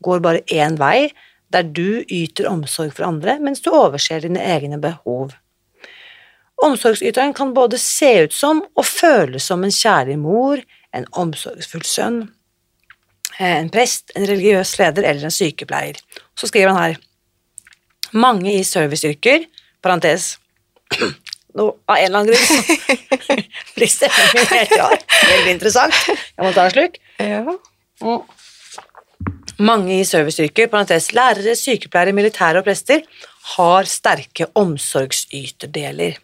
går bare én vei, der du yter omsorg for andre, mens du overser dine egne behov. Omsorgsyteren kan både se ut som og føles som en kjærlig mor, en omsorgsfull sønn, en prest, en religiøs leder eller en sykepleier. Så skriver han her mange i serviceyrker, parentes nå, av en eller annen grunn [laughs] blir stemmen min helt rar. Veldig interessant. Jeg må ta en sluk. ja. Mange i serviceyrker, parentes lærere, sykepleiere, militære og prester, har sterke omsorgsyterdeler.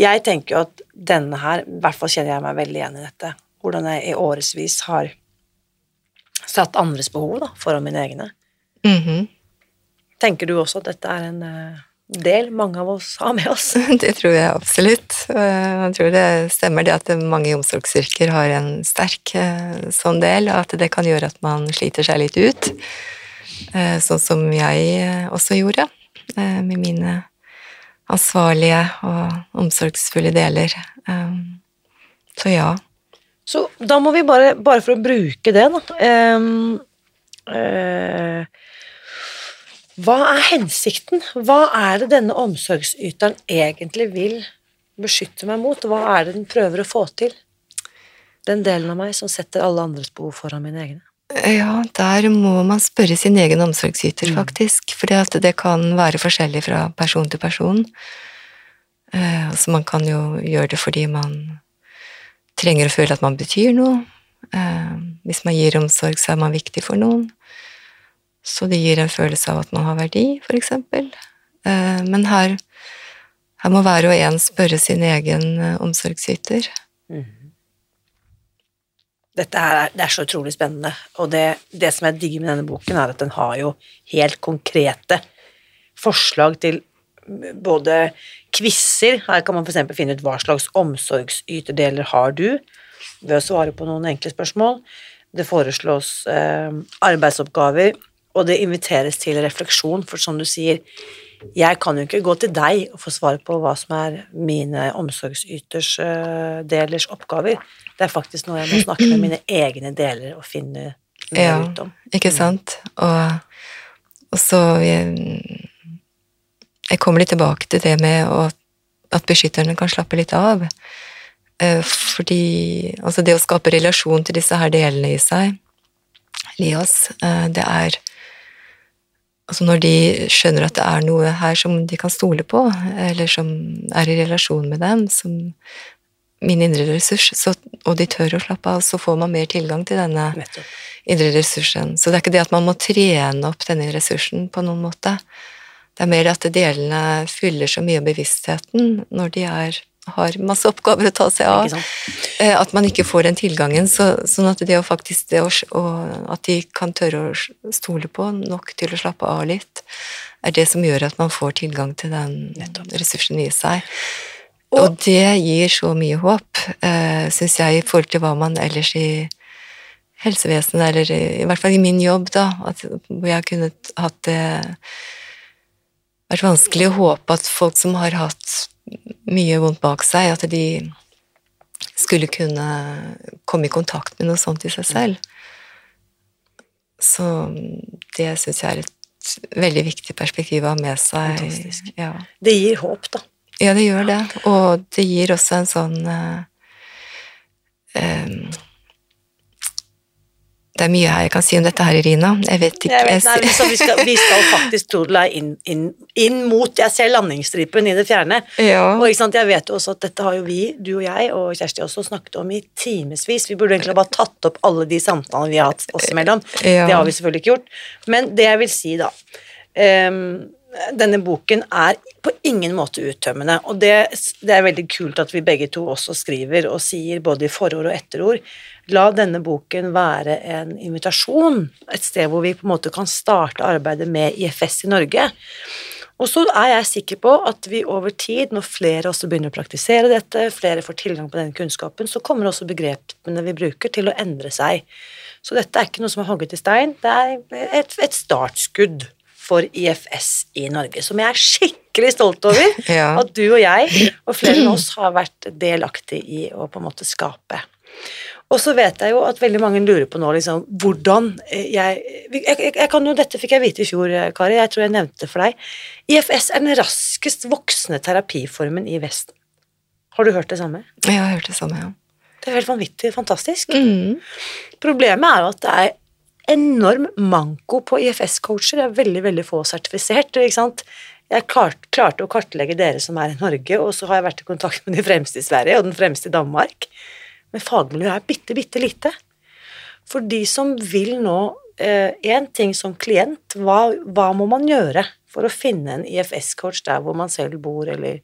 Jeg tenker jo at denne her, i hvert fall kjenner jeg meg veldig igjen i dette, hvordan jeg i årevis har satt andres behov da, foran mine egne. Mhm. Tenker du også at dette er en eh, del mange av oss har med oss? [laughs] Det tror jeg absolutt. Eh, Jeg tror det stemmer det at mange i omsorgsyrker har en sterk eh, sånn del, og at det kan gjøre at man sliter seg litt ut. Sånn som jeg også gjorde, med mine ansvarlige og omsorgsfulle deler. Så ja. Så da må vi bare, bare for å bruke det, da um, uh, Hva er hensikten? Hva er det denne omsorgsyteren egentlig vil beskytte meg mot? Hva er det den prøver å få til? Den delen av meg som setter alle andres behov foran mine egne. Ja, der må man spørre sin egen omsorgsyter, faktisk. For det kan være forskjellig fra person til person. Eh, altså man kan jo gjøre det fordi man trenger å føle at man betyr noe. Eh, hvis man gir omsorg, så er man viktig for noen. Så det gir en følelse av at man har verdi, for eksempel. Eh, men her, her må hver og en spørre sin egen omsorgsyter. Mm. Dette her er, det er så utrolig spennende, og det, det som jeg digger med denne boken, er at den har jo helt konkrete forslag til både quizer, her kan man eksempel finne ut hva slags omsorgsyterdeler har du, ved å svare på noen enkle spørsmål. Det foreslås eh, arbeidsoppgaver, og det inviteres til refleksjon, for som du sier, jeg kan jo ikke gå til deg og få svar på hva som er mine omsorgsyters eh, oppgaver. Det er faktisk noe jeg må snakke med mine egne deler og finne Ja, ut om. ikke sant? Og, og så jeg, jeg kommer litt tilbake til det med å, at beskytterne kan slappe litt av. Eh, Fordi altså det å skape relasjon til disse her delene i seg, oss, eh, det er Altså når de skjønner at det er noe her som de kan stole på, eller som er i relasjon med dem, som min indre ressurs, så, og de tør å slappe av, så får man mer tilgang til denne indre ressursen. Så det er ikke det at man må trene opp denne ressursen på noen måte. Det er mer at delene fyller så mye av bevisstheten når de er, har masse oppgaver å ta seg av, eh, at man ikke får den tilgangen. Så, sånn at det å faktisk det å, At de kan tørre å stole på nok til å slappe av litt, er det som gjør at man får tilgang til den Nettopp. ressursen i seg. Og- Og det gir så mye håp, eh, syns jeg, i forhold til hva man ellers i helsevesenet, eller i, i hvert fall i min jobb, da, at, hvor jeg kunne hatt det vært vanskelig å håpe at folk som har hatt mye vondt bak seg, at de skulle kunne komme i kontakt med noe sånt i seg selv. Så det syns jeg er et veldig viktig perspektiv å ha med seg. Fantastisk. Ja. Det gir håp, da. Ja, det gjør det. Og det gir også en sånn eh, em, Det er mye her jeg kan si om dette her, Irina. Jeg vet ikke Jeg vet, nei, så vi, skal, vi skal [laughs] faktisk tro er inn, inn, inn mot Jeg ser landingsstripen i det fjerne. Ja. Og sant, jeg vet jo også at dette har jo vi, du og jeg og Kjersti også snakket om i timevis. Vi burde egentlig bare tatt opp alle de samtalene vi har hatt oss imellom. Ja. Det har vi selvfølgelig ikke gjort. Men det jeg vil si, da um, Denne boken er på ingen måte uttømmende, og det, det er veldig kult at vi begge to også skriver og sier både i forord og etterord. La denne boken være en invitasjon, et sted hvor vi på en måte kan starte arbeidet med IFS i Norge. Og så er jeg sikker på at vi over tid, når flere også begynner å praktisere dette, flere får tilgang på denne kunnskapen, så kommer også begrepene vi bruker til å endre seg. Så dette er ikke noe som er hogget i stein, det er et, et startskudd for IFS i Norge, som jeg er skikkelig stolt over [laughs] Ja. at du og jeg og flere av oss har vært delaktig i å på en måte skape. Og så vet jeg jo at veldig mange lurer på nå liksom, hvordan eh, jeg, jeg, jeg, kan jo, Dette fikk jeg vite i fjor, eh, Kari, jeg tror jeg nevnte det for deg. IFS er den raskest voksende terapiformen i Vesten. Har du hørt det samme? Jeg har hørt det samme, ja. Det er helt vanvittig fantastisk. Mm. Problemet er jo at det er enorm manko på IFS-coacher. Det er veldig, veldig få sertifisert. ikke sant? Jeg klart, klarte å kartlegge dere som er i Norge, og så har jeg vært i kontakt med de fremste i Sverige og den fremste i Danmark. Men fagmiljøet er bitte, bitte lite. For de som vil nå Én ting som klient, hva, hva må man gjøre for å finne en IFS-coach der hvor man selv bor, eller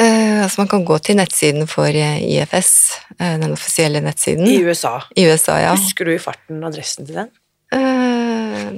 Eh, altså man kan gå til nettsiden for eh, IFS, eh, den offisielle nettsiden. i USA? I USA, ja. Husker du i farten adressen til den? Eh,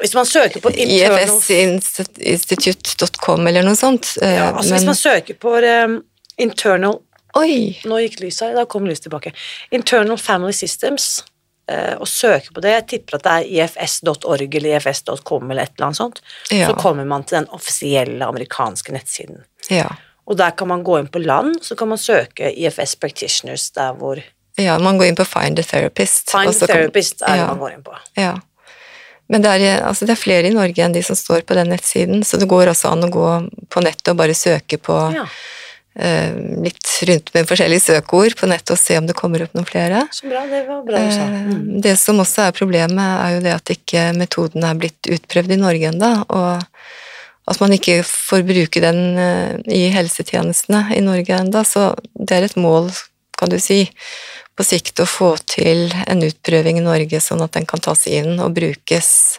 Hvis man søker på ifsinstitute.com eller noe sånt. eh, ja, altså Hvis man søker på um, internal Oi! Nå gikk lyset da kom lyset tilbake. Internal Family Systems, eh, og søker på det. Jeg tipper at det er ifs.org eller ifs.com eller et eller annet sånt. Ja. Så kommer man til den offisielle amerikanske nettsiden. Ja. Og der kan man gå inn på land, så kan man søke IFS Practitioners der hvor ja, man går inn på Find a Therapist. Find kan- Therapist er det ja. man går inn på. Ja. Men det er, altså det er flere i Norge enn de som står på den nettsiden, så det går også an å gå på nettet og bare søke på Ja, eh, litt rundt med forskjellige søkeord på nettet og se om det kommer opp noen flere. så bra. Det var bra du sa. Eh, Mm. Det som også er problemet, er jo det at ikke metoden er blitt utprøvd i Norge ennå, og at man ikke får bruke den eh, i helsetjenestene i Norge ennå. Så det er et mål, kan du si, på sikt å få til en utprøving i Norge, sånn at den kan tas inn og brukes.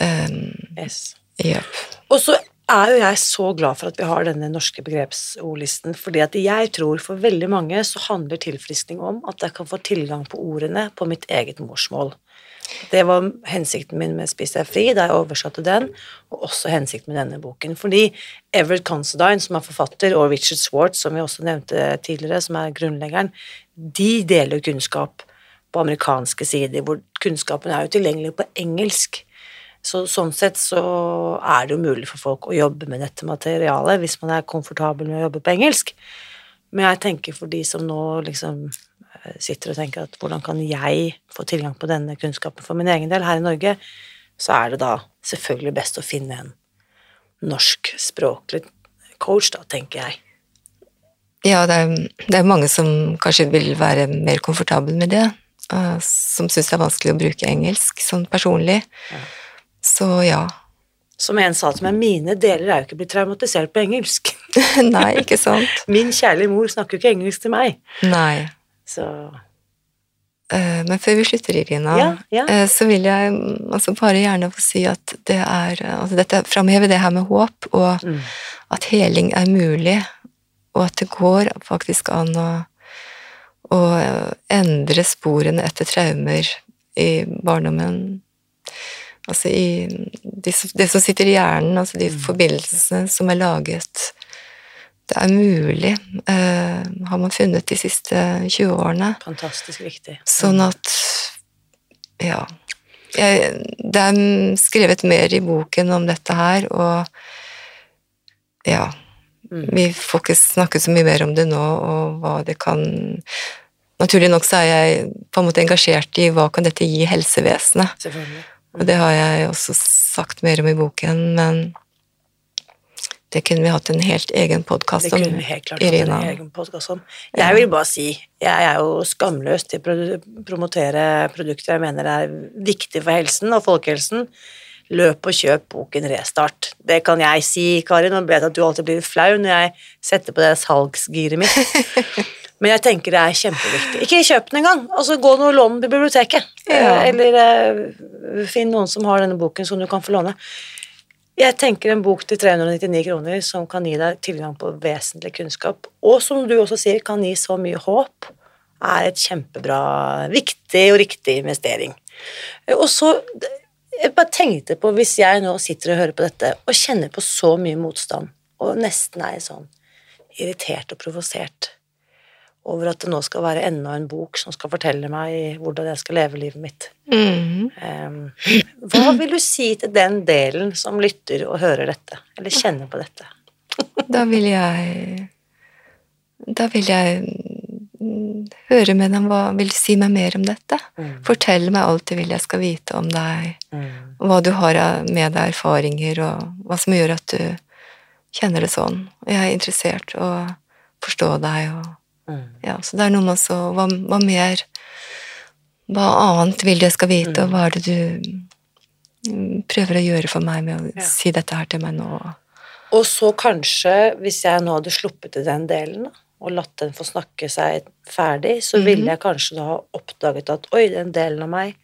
Um, Yes. Yep. Og så er jo jeg så glad for at vi har denne norske begrepsordlisten, fordi at jeg tror for veldig mange så handler tilfriskning om at jeg kan få tilgang på ordene på mitt eget morsmål. Det var hensikten min med Spis deg fri, da jeg oversatte den, og også hensikten med denne boken. Fordi Everett Considine, som er forfatter, og Richard Swartz, som vi også nevnte tidligere, som er grunnleggeren, de deler kunnskap på amerikanske sider, hvor kunnskapen er jo tilgjengelig på engelsk. Så sånn sett så er det jo mulig for folk å jobbe med dette materialet hvis man er komfortabel med å jobbe på engelsk. Men jeg tenker for de som nå liksom eh, sitter og tenker at hvordan kan jeg få tilgang på denne kunnskapen for min egen del her i Norge, så er det da selvfølgelig best å finne en norskspråklig coach, da, tenker jeg. Ja, det er, det er mange som kanskje vil være mer komfortabel med det, eh, som syns det er vanskelig å bruke engelsk sånn personlig. Så ja. Som en sa til meg, mine deler er jo ikke blitt traumatisert på engelsk. [laughs] Nei, ikke sant? [laughs] Min kjærlige mor snakker jo ikke engelsk til meg. Nei. Så Eh, Men før vi slutter, Irina, Ja, ja. eh, så vil jeg mm, altså bare gjerne få si at det er altså dette Framheve det her med håp, og Mm. at heling er mulig, og at det går faktisk an å, å eh, endre sporene etter traumer i barndommen. Altså i de, som- det som sitter i hjernen, altså de forbindelsene som er laget. Det er mulig, eh, har man funnet de siste 20 årene. fantastisk viktig. Sånn at Ja. Jeg, det er skrevet mer i boken om dette her, og ja. Mm. Vi får ikke snakket så mye mer om det nå, og hva det kan Naturlig nok så er jeg på en måte engasjert i hva kan dette gi helsevesenet, Selvfølgelig. Og det har jeg også sagt mer om i boken, men det kunne vi hatt en helt egen podkast Det om, kunne vi helt klart hatt Irina. en egen podcast om. Jeg vil bare si, jeg er jo skamløs til å promotere produkter jeg mener er viktige for helsen og folkehelsen. Løp og kjøp boken Restart. Det kan jeg si, Karin, og vet at du alltid blir flau når jeg setter på det salgsgiret mitt. [laughs] Men jeg tenker det er kjempeviktig. Ikke kjøp den engang. Altså, gå og lån den på biblioteket. Ja. Eh, Eller eh, finn noen som har denne boken som du kan få låne. Jeg tenker en bok til 399 kroner som kan gi deg tilgang på vesentlig kunnskap, og som du også sier, kan gi så mye håp, er et kjempebra, viktig og riktig investering. Og så Jeg bare tenkte på, hvis jeg nå sitter og hører på dette og kjenner på så mye motstand, og nesten er sånn irritert og provosert over at det nå skal være enda en bok som skal fortelle meg hvordan jeg skal leve livet mitt. Mm. Um, hva vil du si til den delen som lytter og hører dette, eller kjenner på dette? Da vil jeg Da vil jeg mm, høre med dem hva Vil du si meg mer om dette? Mm. Fortell meg alt du vil jeg skal vite om deg, og hva du har med deg erfaringer, og hva som gjør at du kjenner det sånn. Jeg er interessert i å forstå deg, og Mm. Ja, så det er noe med så hva, hva mer Hva annet vil du jeg skal vite, og hva er det du mm, prøver å gjøre for meg med å Ja. si dette her til meg nå? Og så kanskje, hvis jeg nå hadde sluppet til den delen, da, og latt den få snakke seg ferdig, så ville jeg kanskje da ha oppdaget at oi, den delen av meg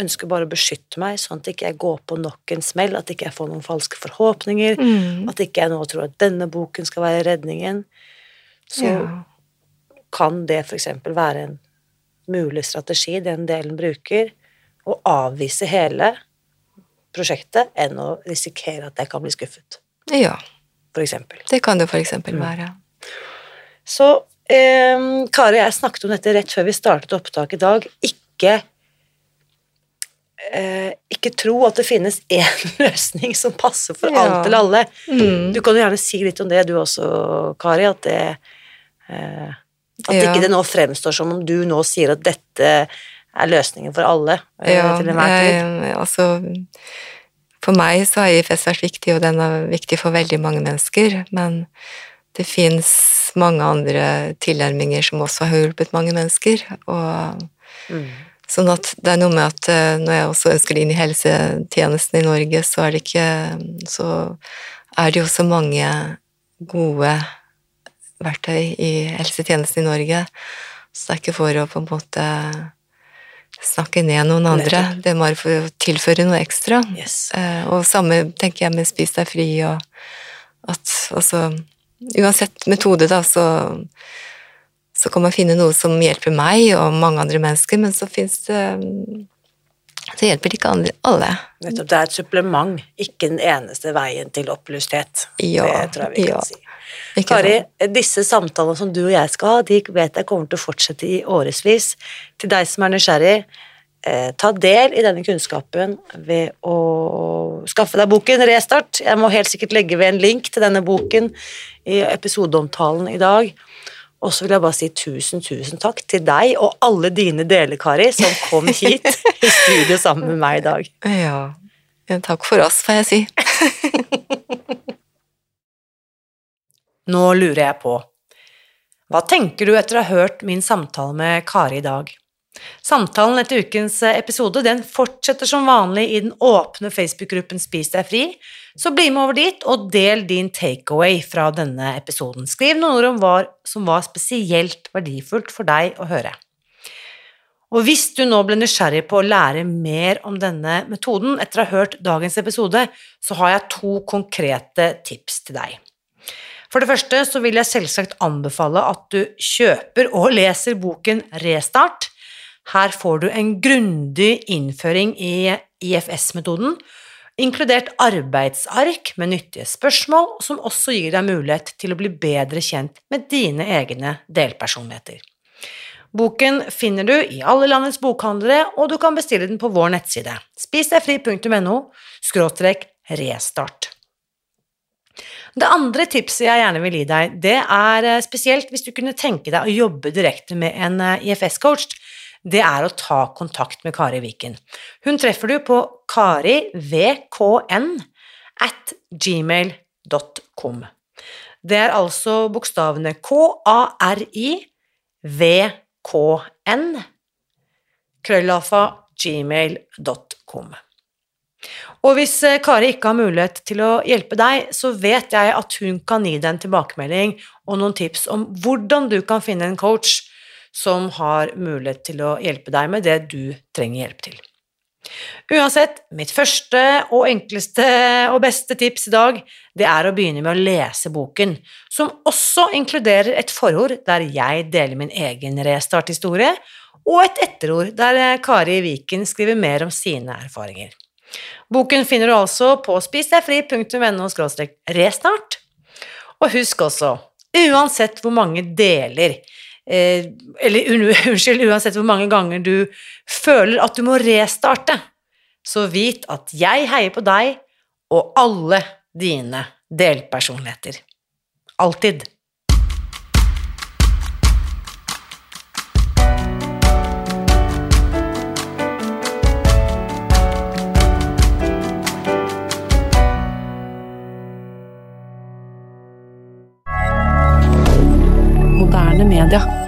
ønsker bare å beskytte meg, sånn at ikke jeg går på nok en smell, at ikke jeg får noen falske forhåpninger, Mm. at ikke jeg nå tror at denne boken skal være redningen. Så Ja. Kan det eksempel være en mulig strategi den delen bruker, å avvise hele, prosjektet enn å risikere at jeg kan bli skuffet, Ja, for eksempel. det kan det for eksempel være. Så eh, Kari og jeg snakket om dette rett før vi startet opptaket i dag. Ikke eh, ikke tro at det finnes [laughs] én løsning som passer for Ja. alt eller alle. Mm. Du kan jo gjerne si litt om det, du også, Kari. At det eh, At Ja. ikke det nå fremstår som om du nå sier at dette er løsningen for alle. eh, Ja, til enhver tid. jeg, altså For meg så har IFS vært viktig, og den er viktig for veldig mange mennesker, men det fins mange andre tilnærminger som også har hjulpet mange mennesker, og Mm. Sånn at det er noe med at eh, når jeg også ønsker det inn i helsetjenesten i Norge, så er det ikke Så er det jo så mange gode verktøy i helsetjenesten i Norge. Så det er ikke for å på en måte snakke ned noen andre. Nettopp. Det er bare for å tilføre noe ekstra. Yes. Eh, Og samme tenker jeg med Spis deg fri og at altså Uansett metode, da, så så kan man finne noe som hjelper meg og mange andre mennesker, men så fins det Så hjelper det ikke andre, alle. Nettopp, det er et supplement, ikke den eneste veien til opplysthet. Ja, det tror jeg vi ja. kan si. Kari, disse samtalene som du og jeg skal ha, de vet jeg kommer til å fortsette i årevis. Til deg som er nysgjerrig, eh, ta del i denne kunnskapen ved å skaffe deg boken Restart. Jeg må helt sikkert legge ved en link til denne boken i episodeomtalen i dag. Og så vil jeg bare si tusen, tusen takk til deg og alle dine deler, Kari, som kom [laughs] hit i studio sammen med meg i dag. Ja. ja. Takk for oss, får jeg si. [laughs] Nå lurer jeg på, hva tenker du etter å ha hørt min samtale med Kari i dag? Samtalen etter ukens episode den fortsetter som vanlig i den åpne Facebook-gruppen Spis deg fri, så bli med over dit og del din takeaway fra denne episoden. Skriv noen ord om hva som var spesielt verdifullt for deg å høre. Og hvis du nå ble nysgjerrig på å lære mer om denne metoden etter å ha hørt dagens episode, så har jeg to konkrete tips til deg. For det første så vil jeg selvsagt anbefale at du kjøper og leser boken Restart. Her får du en grundig innføring i IFS-metoden, inkludert arbeidsark med nyttige spørsmål, som også gir deg mulighet til å bli bedre kjent med dine egne delpersonligheter. Boken finner du i alle landets bokhandlere, og du kan bestille den på vår nettside spisdegfri.no – restart. Det andre tipset jeg gjerne vil gi deg, det er eh, spesielt hvis du kunne tenke deg å jobbe direkte med en eh, IFS-coach, det er å ta kontakt med Kari Viken. Hun treffer du på karivkn at gmail.com. Det er altså bokstavene K-A-R-I-V-K-N krøllalfa gmail.com. Og hvis eh, Kari ikke har mulighet til å hjelpe deg, så vet jeg at hun kan gi deg en tilbakemelding og noen tips om hvordan du kan finne en coach som har mulighet til å hjelpe deg med det du trenger hjelp til. Uansett, mitt første og enkleste og beste tips i dag, det er å begynne med å lese boken, som også inkluderer et forord der jeg deler min egen restarthistorie, og et etterord der eh, Kari Viken skriver mer om sine erfaringer. Boken finner du altså på spisdegfri.no restart. Og husk også, uansett hvor mange deler eh, Eller [laughs] unnskyld, uansett hvor mange ganger du føler at du må restarte, så vit at jeg heier på deg og alle dine delpersonligheter. Alltid. rien dire.